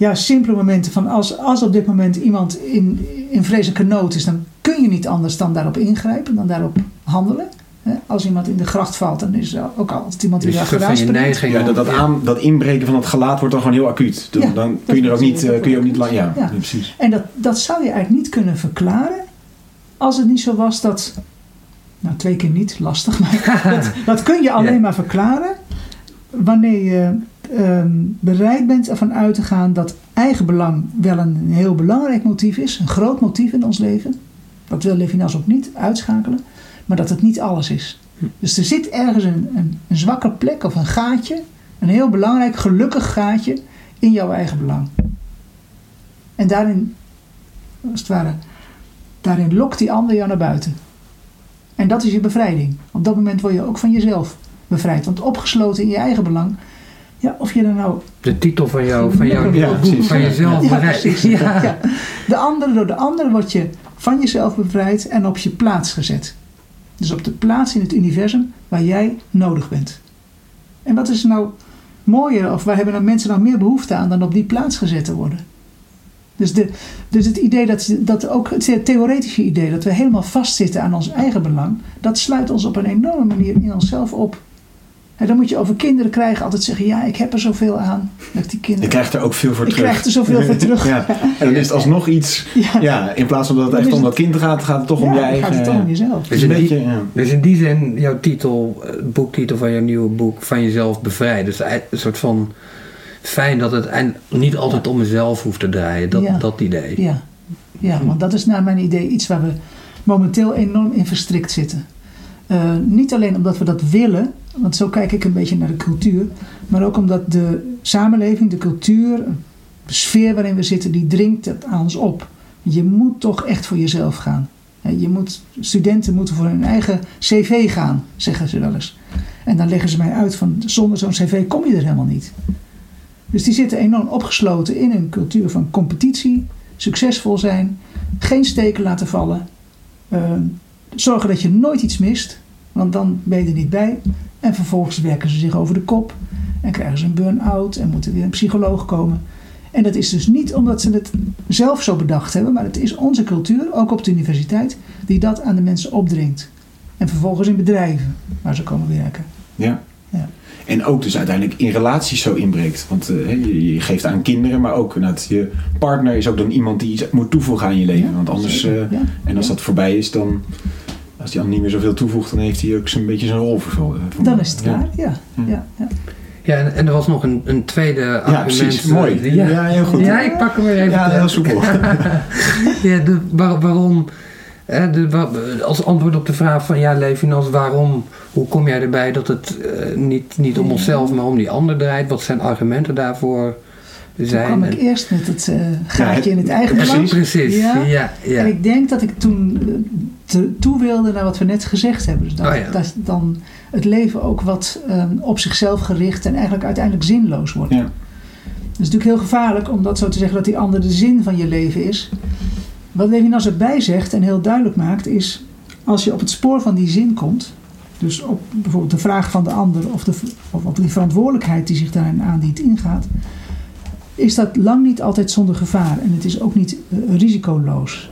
ja, simpele momenten van als, als op dit moment iemand in, in vreselijke nood is, dan kun je niet anders dan daarop ingrijpen, dan daarop handelen. Hè, Als iemand in de gracht valt, dan is er ook altijd iemand die Dus daar je geruisd neiging Ja, dat, dat, aan, dat inbreken van het gelaat wordt dan gewoon heel acuut. Dan, Ja, dan dat kun je er ook is niet, eh, kun je ook niet lang. Ja, Ja. ja, precies. En dat, dat zou je eigenlijk niet kunnen verklaren als het niet zo was dat. Nou, twee keer niet, lastig, maar dat, dat kun je alleen Ja. maar verklaren wanneer je ehm, bereid bent ervan uit te gaan dat eigenbelang wel een heel belangrijk motief is, een groot motief in ons leven. Dat wil Levinas ook niet uitschakelen, maar dat het niet alles is. Dus er zit ergens een, een, een zwakke plek of een gaatje, een heel belangrijk, gelukkig gaatje in jouw eigen belang. En daarin, als het ware, daarin lokt die ander jou naar buiten. En dat is je bevrijding. Op dat moment word je ook van jezelf bevrijd. Want opgesloten in je eigen belang, ja, of je er nou De titel van, jou, van jouw Ja, boek, van jezelf precies. Ja. De ander, door de ander word je van jezelf bevrijd en op je plaats gezet. Dus op de plaats in het universum waar jij nodig bent. En wat is nou mooier, of waar hebben nou mensen nou meer behoefte aan dan op die plaats gezet te worden? Dus, de, dus het idee dat, dat ook het theoretische idee dat we helemaal vastzitten aan ons eigen belang, dat sluit ons op een enorme manier in onszelf op. En dan moet je over kinderen krijgen altijd zeggen: ja, ik heb er zoveel aan. Dat die Je kinderen. krijgt er ook veel voor Ik terug. krijg er zoveel voor terug. ja. En dan is het alsnog iets. Ja. Ja, in plaats van dat het Dan echt om dat kind gaat, gaat het toch om je eigen. gaat het toch om jezelf. Dus in beetje. Ja. Dus in die zin, jouw titel, eh, boektitel van jouw nieuwe boek, van jezelf bevrijden. Dus een soort van fijn dat het eind- niet altijd om mezelf hoeft te draaien. Dat, Ja. dat idee. Ja. ja, want dat is naar mijn idee iets waar we momenteel enorm in verstrikt zitten. Eh, niet alleen omdat we dat willen, want zo kijk ik een beetje naar de cultuur, maar ook omdat de samenleving, de cultuur, de sfeer waarin we zitten, die dringt het aan ons op. Je moet toch echt voor jezelf gaan. Je moet, studenten moeten voor hun eigen cv gaan, zeggen ze wel eens. En dan leggen ze mij uit van zonder zo'n cv kom je er helemaal niet. Dus die zitten enorm opgesloten in een cultuur van competitie, succesvol zijn, geen steken laten vallen, eh, zorgen dat je nooit iets mist, want dan ben je er niet bij. En vervolgens werken ze zich over de kop en krijgen ze een burn-out en moeten weer een psycholoog komen. En dat is dus niet omdat ze het zelf zo bedacht hebben, maar het is onze cultuur, ook op de universiteit, die dat aan de mensen opdringt. En vervolgens in bedrijven waar ze komen werken. Ja. Ja. En ook dus uiteindelijk in relaties zo inbreekt. Want eh, je, geeft aan kinderen, maar ook je partner is ook dan iemand die iets moet toevoegen aan je leven. Ja, Want anders, eh, Ja, en als dat voorbij is, dan. Als die ander niet meer zoveel toevoegt, dan heeft hij ook zo'n beetje zijn rol vervuld. Dan is het klaar, ja. Ja. ja, ja. En, en er was nog een, een tweede Ja, argument. precies. eh, Mooi. die- Ja, heel goed. Ja, ik pak hem weer even. Ja, heel soepel. Ja, de, waar- waarom, hè, de, als antwoord op de vraag van ja, Levinas, waarom, hoe kom jij erbij dat het eh, niet, niet om onszelf, maar om die ander draait? Wat zijn argumenten daarvoor Toen zijn? kwam ik eerst met het eh, gaatje het- in het eigen precies, belang. precies. Ja. Ja, ja. En ik denk dat ik toen eh, te- toe wilde naar wat we net gezegd hebben. Dus dat, Oh ja. dat dan het leven ook wat eh, op zichzelf gericht en eigenlijk uiteindelijk zinloos wordt. Ja. Het is natuurlijk heel gevaarlijk om dat zo te zeggen dat die ander de zin van je leven is. Wat Levinas erbij zegt en heel duidelijk maakt is, als je op het spoor van die zin komt, dus op bijvoorbeeld de vraag van de ander of, de, of op die verantwoordelijkheid die zich daarin aandient ingaat, is dat lang niet altijd zonder gevaar en het is ook niet eh, risicoloos.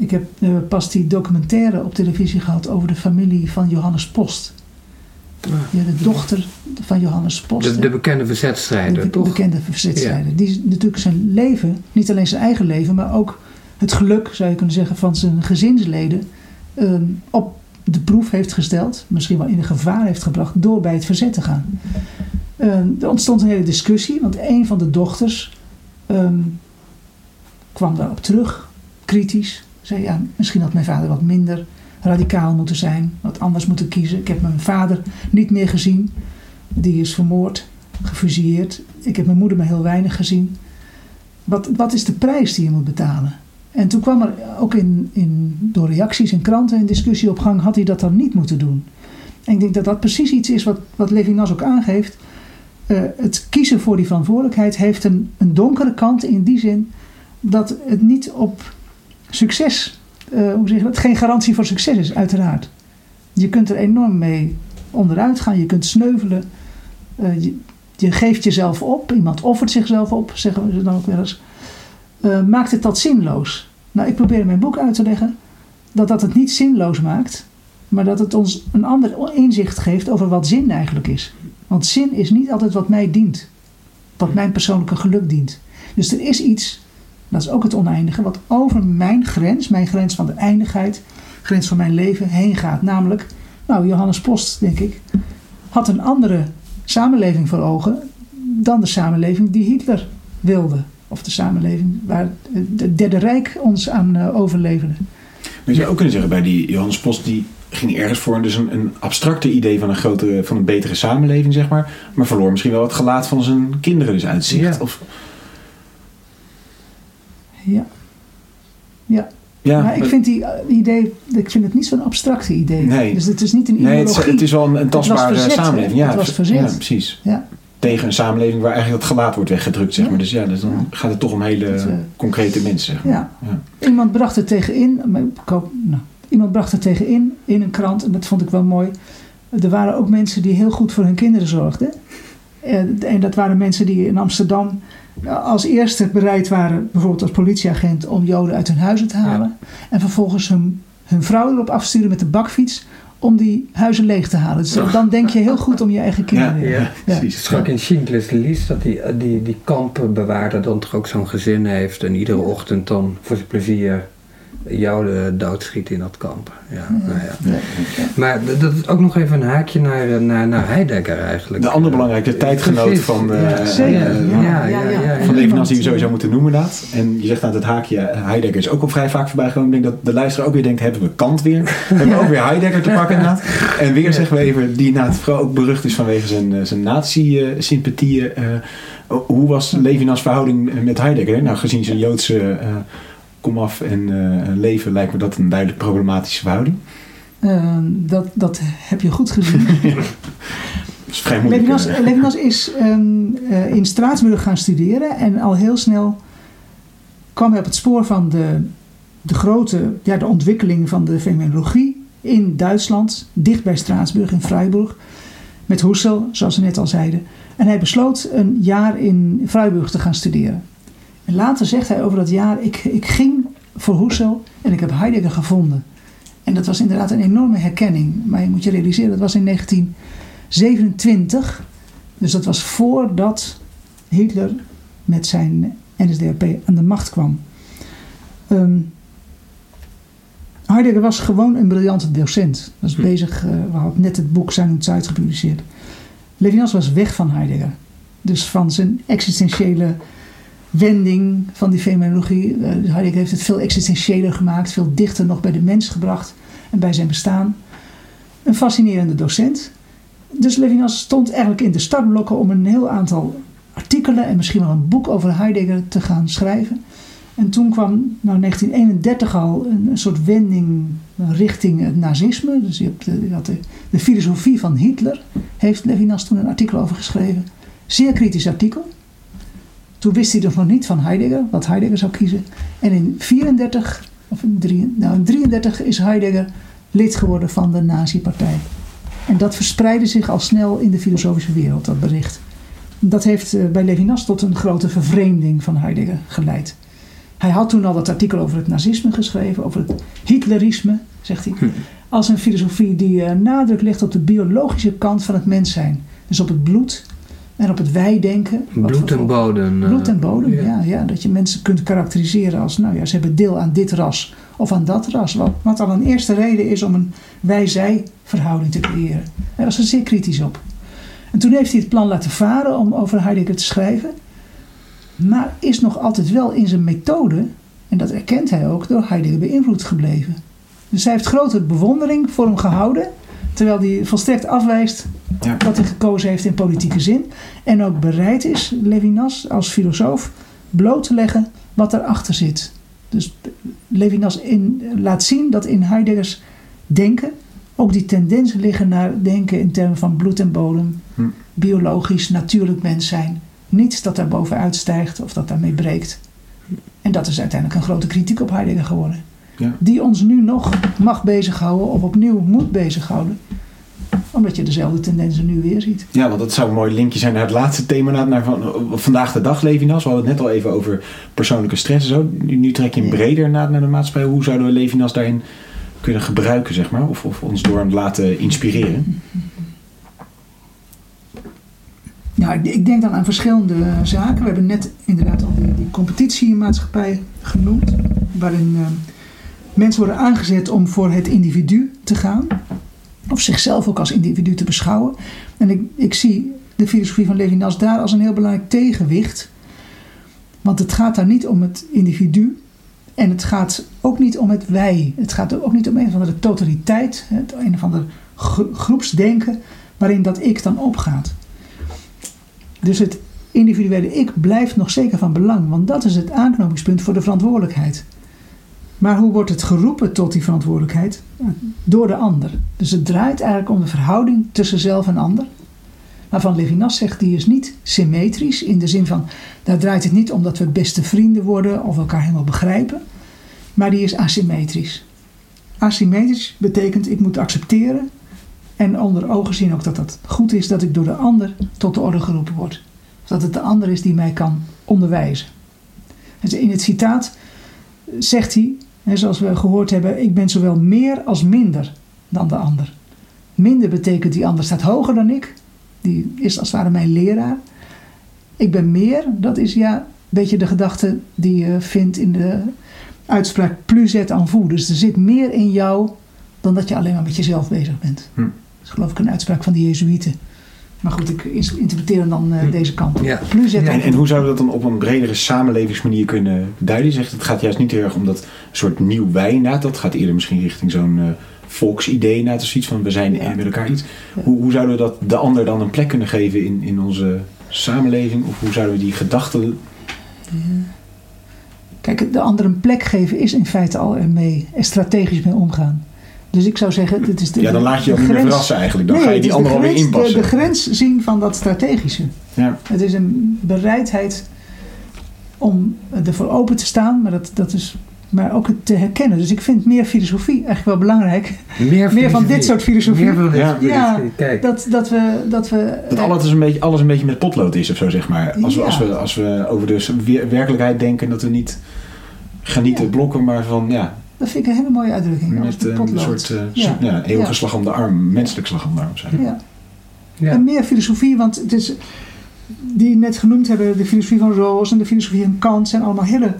Ik heb eh, pas die documentaire op televisie gehad over de familie van Johannes Post. Ja, de dochter van Johannes Post. De, de bekende verzetstrijder, de toch? bekende verzetstrijder. Die natuurlijk zijn leven, niet alleen zijn eigen leven, maar ook het geluk, zou je kunnen zeggen, van zijn gezinsleden ehm, op de proef heeft gesteld. Misschien wel in de gevaar heeft gebracht door bij het verzet te gaan. Ehm, er ontstond een hele discussie, want een van de dochters ehm, kwam daarop terug, kritisch. Ja, misschien had mijn vader wat minder radicaal moeten zijn, wat anders moeten kiezen. Ik heb mijn vader niet meer gezien. Die is vermoord, gefusilleerd. Ik heb mijn moeder maar heel weinig gezien. Wat, wat is de prijs die je moet betalen? En toen kwam er ook in, in, door reacties in kranten een discussie op gang. Had hij dat dan niet moeten doen? En ik denk dat dat precies iets is wat, wat Levinas ook aangeeft. Eh, het kiezen voor die verantwoordelijkheid heeft een, een donkere kant in die zin dat het niet op succes, eh, hoe zeg je dat, geen garantie voor succes is, uiteraard. Je kunt er enorm mee onderuit gaan, je kunt sneuvelen, eh, je, je geeft jezelf op, iemand offert zichzelf op, zeggen ze dan ook wel eens. Eh, maakt het dat zinloos? Nou, ik probeer in mijn boek uit te leggen dat dat het niet zinloos maakt, maar dat het ons een ander inzicht geeft over wat zin eigenlijk is. Want zin is niet altijd wat mij dient, wat mijn persoonlijke geluk dient. Dus er is iets, dat is ook het oneindige, wat over mijn grens, mijn grens van de eindigheid, grens van mijn leven heen gaat. Namelijk, nou, Johannes Post, denk ik, had een andere samenleving voor ogen dan de samenleving die Hitler wilde. Of de samenleving waar het Derde Rijk ons aan uh, overleverde. Maar je zou ook kunnen zeggen, bij die Johannes Post, die ging ergens voor dus een, een abstracte idee van een grotere, van een betere samenleving, zeg maar. Maar verloor misschien wel het gelaat van zijn kinderen dus uit zicht. Ja. Of, Ja. Ja. ja, maar ik vind die uh, idee, ik vind het niet zo'n abstracte idee. Nee. Dus het is niet een nee, het, ideologie. is- het is wel een, Het tastbare verzet, samenleving. Ja, Het was ver- verzet. Ja, precies. Ja. Tegen een samenleving waar eigenlijk dat gelaat wordt weggedrukt, zeg maar. Dus ja, dus dan gaat het toch om hele eh, concrete mensen, zeg maar. Ja. Iemand bracht er tegenin, maar ik hoop- nou, iemand bracht er tegenin in een krant, en dat vond ik wel mooi. Er waren ook mensen die heel goed voor hun kinderen zorgden. En, en dat waren mensen die in Amsterdam als eerste bereid waren, bijvoorbeeld als politieagent, om Joden uit hun huizen te halen. En vervolgens hun, hun vrouw erop afsturen met de bakfiets om die huizen leeg te halen. Dus dan denk je heel goed om je eigen kinderen. Ja, ja, precies. Het is ook in Schindler's List dat die, die, die kampenbewaarder dan toch ook zo'n gezin heeft en iedere ochtend dan voor zijn plezier jou de doodschiet in dat kamp. Ja, nou ja. Maar dat is ook nog even een haakje naar, eh, naar, naar Heidegger eigenlijk. De andere belangrijke tijdgenoot Precies. van, eh, Ja, Zeker, eh, ja, ja, ja, van Levinas die we sowieso eh, moeten noemen dat. En je zegt aan het haakje, eh, Heidegger is ook al vrij vaak voorbij gekomen. Ik denk dat de luisteraar ook weer denkt, hebben we Kant weer? hebben we ook weer Heidegger te pakken inderdaad? En weer zeggen we even, die inderdaad vooral ook berucht is vanwege zijn, eh, zijn nazi-sympathieën. Eh, hoe was Levinas verhouding met Heidegger? Nou, gezien zijn Joodse eh, komaf en eh, leven lijkt me dat een duidelijk problematische verhouding. Eh, dat, dat heb je goed gezien. Dat is vrij moeilijk. Levinas, eh. Levinas is ehm, eh, in Straatsburg gaan studeren en al heel snel kwam hij op het spoor van de, de grote ja, de ontwikkeling van de fenomenologie in Duitsland, dicht bij Straatsburg in Freiburg, met Husserl, zoals we net al zeiden. En hij besloot een jaar in Freiburg te gaan studeren. En later zegt hij over dat jaar, ik, ik ging voor Husserl en ik heb Heidegger gevonden. En dat was inderdaad een enorme herkenning. Maar je moet je realiseren, dat was in 1927. Dus dat was voordat Hitler met zijn NSDAP aan de macht kwam. Ehm, Heidegger was gewoon een briljante docent. Was Hm. bezig, eh, we hadden net het boek Zijn und Zeit gepubliceerd. Levinas was weg van Heidegger. Dus van zijn existentiële wending van die fenomenologie. Eh, Heidegger heeft het veel existentiëler gemaakt, veel dichter nog bij de mens gebracht en bij zijn bestaan. Een fascinerende docent. Dus Levinas stond eigenlijk in de startblokken om een heel aantal artikelen en misschien wel een boek over Heidegger te gaan schrijven. En toen kwam nou 1931 al een, soort wending richting het nazisme. Dus je, hebt, je had de filosofie van Hitler, heeft Levinas toen een artikel over geschreven. Zeer kritisch artikel. Toen wist hij dus nog niet van Heidegger, wat Heidegger zou kiezen. En in 34, of in nou in 33 is Heidegger lid geworden van de Nazi-partij. En dat verspreidde zich al snel in de filosofische wereld, dat bericht. Dat heeft eh, bij Levinas tot een grote vervreemding van Heidegger geleid. Hij had toen al dat artikel over het nazisme geschreven, over het Hitlerisme, zegt hij. als een filosofie die eh, nadruk legt op de biologische kant van het mens zijn. Dus op het bloed en op het wij-denken. wat Bloed en bodem. eh, Bloed en bodem, ja. ja. Ja, Dat je mensen kunt karakteriseren als, nou ja, ze hebben deel aan dit ras of aan dat ras. Wat, wat al een eerste reden is om een wij-zij verhouding te creëren. Hij was er zeer kritisch op. En toen heeft hij het plan laten varen om over Heidegger te schrijven. Maar is nog altijd wel in zijn methode, en dat erkent hij ook, door Heidegger beïnvloed gebleven. Dus hij heeft grote bewondering voor hem gehouden. Terwijl hij volstrekt afwijst Ja. dat hij gekozen heeft in politieke zin. En ook bereid is, Levinas als filosoof, bloot te leggen wat erachter zit. Dus Levinas in, laat zien dat in Heideggers denken ook die tendensen liggen naar denken in termen van bloed en bodem, Hm. biologisch, natuurlijk mens zijn. Niets dat daar bovenuit stijgt of dat daarmee breekt. En dat is uiteindelijk een grote kritiek op Heidegger geworden. Ja. Die ons nu nog mag bezighouden of opnieuw moet bezighouden. Omdat je dezelfde tendensen nu weer ziet. Ja, want dat zou een mooi linkje zijn naar het laatste thema, naar, van, vandaag de dag Levinas. We hadden het net al even over persoonlijke stress en zo. Nu, nu trek je hem breder naar, naar de maatschappij. Hoe zouden we Levinas daarin kunnen gebruiken, zeg maar? Of, of ons door hem laten inspireren? Ja, ik, ik denk dan aan verschillende zaken. We hebben net inderdaad al die, die competitiemaatschappij genoemd. Waarin eh, mensen worden aangezet om voor het individu te gaan. Of zichzelf ook als individu te beschouwen. En ik, ik zie de filosofie van Levinas daar als een heel belangrijk tegenwicht. Want het gaat daar niet om het individu. En het gaat ook niet om het wij. Het gaat ook niet om een of andere totaliteit. Het een of ander gro- groepsdenken waarin dat ik dan opgaat. Dus het individuele ik blijft nog zeker van belang, want dat is het aanknopingspunt voor de verantwoordelijkheid. Maar hoe wordt het geroepen tot die verantwoordelijkheid? Door de ander. Dus het draait eigenlijk om de verhouding tussen zelf en ander. Waarvan Levinas zegt, die is niet symmetrisch. In de zin van, daar draait het niet om dat we beste vrienden worden of elkaar helemaal begrijpen. Maar die is asymmetrisch. Asymmetrisch betekent, ik moet accepteren en onder ogen zien ook dat dat goed is dat ik door de ander tot de orde geroepen word. Dat het de ander is die mij kan onderwijzen. Dus in het citaat zegt hij, zoals we gehoord hebben, ik ben zowel meer als minder dan de ander. Minder betekent die ander staat hoger dan ik. Die is als het ware mijn leraar. Ik ben meer, dat is ja een beetje de gedachte die je vindt in de uitspraak plus et en vous. Dus er zit meer in jou dan dat je alleen maar met jezelf bezig bent. Hm. Dat is geloof ik een uitspraak van de Jezuïeten. Maar goed, ik interpreteer hem dan eh, Hm. deze kant op. Ja. Plus et Ja, en En, en hoe zouden we dat dan op een bredere samenlevingsmanier kunnen duiden? Je zegt, het gaat juist niet heel erg om dat soort nieuw wij inderdaad. Dat gaat eerder misschien richting zo'n eh, volksidee inderdaad. Of zoiets van, we zijn Ja. met elkaar iets. Ja. Hoe, hoe zouden we dat de ander dan een plek kunnen geven in, in onze samenleving? Of hoe zouden we die gedachten... Kijk, de ander een plek geven is in feite al ermee er strategisch mee omgaan. Dus ik zou zeggen, dit is de Ja, dan laat je ook niet meer verrassen eigenlijk. Dan Nee, ga je die is de ander alweer inpassen. De, de grens zien van dat strategische. Ja. Het is een bereidheid om ervoor open te staan, maar, dat, dat is, maar ook het te herkennen. Dus ik vind meer filosofie eigenlijk wel belangrijk. Meer, Meer van dit soort filosofie. Meer van dit Ja. Kijk. Dat, dat we. Dat, we Dat alles een, beetje, alles een beetje met potlood is of zo, zeg maar. Als we, als we, als we over de wer- werkelijkheid denken, dat we niet gaan niet Ja. blokken, maar van ja, dat vind ik een hele mooie uitdrukking. Met een soort eh, Ja. ja. eeuwige Ja. slag om de arm, menselijk slag om de arm zijn. Ja. Ja. En meer filosofie, want het is, die net genoemd hebben, de filosofie van Rawls en de filosofie van Kant, zijn allemaal hele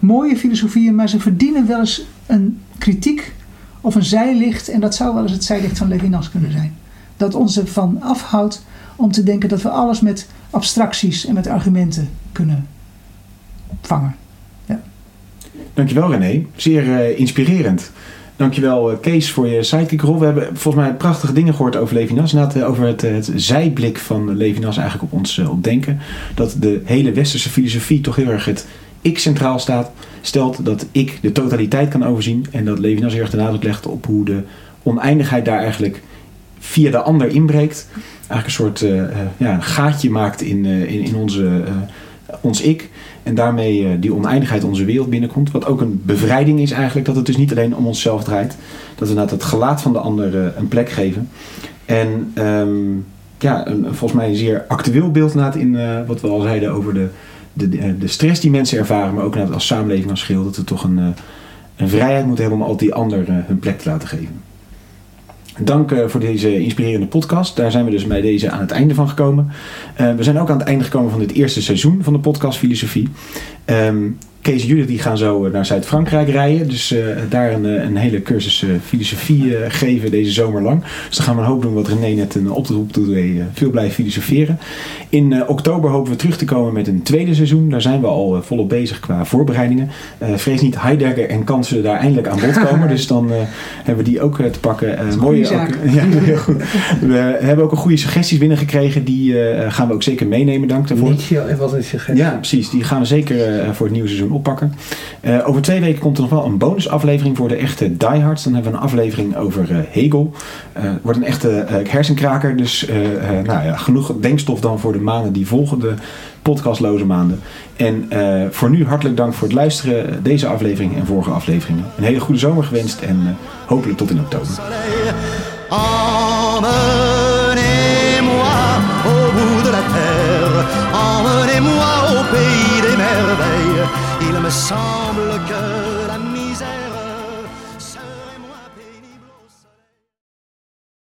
mooie filosofieën, maar ze verdienen wel eens een kritiek of een zijlicht. En dat zou wel eens het zijlicht van Levinas kunnen zijn. Dat ons ervan afhoudt om te denken dat we alles met abstracties en met argumenten kunnen vangen. Dankjewel René, zeer eh, inspirerend. Dankjewel eh, Kees voor je sidekick-rol. We hebben volgens mij prachtige dingen gehoord over Levinas. Inderdaad, eh, over het, het zijblik van Levinas eigenlijk op ons eh, op denken. Dat de hele westerse filosofie toch heel erg het ik centraal staat. Stelt dat ik de totaliteit kan overzien. En dat Levinas heel erg de nadruk legt op hoe de oneindigheid daar eigenlijk via de ander inbreekt. Eigenlijk een soort ja, gaatje maakt in, in, in onze, ons ik. En daarmee eh, die oneindigheid onze wereld binnenkomt. Wat ook een bevrijding is eigenlijk. Dat het dus niet alleen om onszelf draait. Dat we inderdaad het gelaat van de ander eh, een plek geven. En ehm, ja, een, volgens mij een zeer actueel beeld inderdaad in eh, wat we al zeiden over de, de, de, stress die mensen ervaren. Maar ook als samenleving als geheel. Dat we toch een, een vrijheid moeten hebben om altijd die ander eh, hun plek te laten geven. Dank eh, voor deze inspirerende podcast. Daar zijn we dus bij deze aan het einde van gekomen. Eh, we zijn ook aan het einde gekomen van dit eerste seizoen van de podcast Filosofie. Ehm, Kees en Judith die gaan zo eh, naar Zuid-Frankrijk rijden. Dus eh, daar een, eh, een hele cursus filosofie geven deze zomer lang. Dus dan gaan we een hoop doen wat René net een oproep doet. veel blijven filosoferen. In oktober hopen we terug te komen met een tweede seizoen. Daar zijn we al volop bezig qua voorbereidingen. Vrees niet, Heidegger en Kant zullen daar eindelijk aan bod komen. dus dan hebben we die ook te pakken. Mooie ook- ja, heel goed. We hebben ook een goede suggesties binnengekregen. Die gaan we ook zeker meenemen. Dank daarvoor. Nietzsche een suggestie. Ja, precies. Die gaan we zeker voor het nieuwe seizoen oppakken. Eh, over twee weken komt er nog wel een bonusaflevering voor de echte diehards. Dan hebben we een aflevering over eh, Hegel. Eh, wordt een echte hersenkraker. Dus nou ja, genoeg denkstof dan voor de maanden die volgen. De podcastloze maanden. En voor nu hartelijk dank voor het luisteren. Deze aflevering en vorige afleveringen. Een hele goede zomer gewenst. En hopelijk tot in oktober.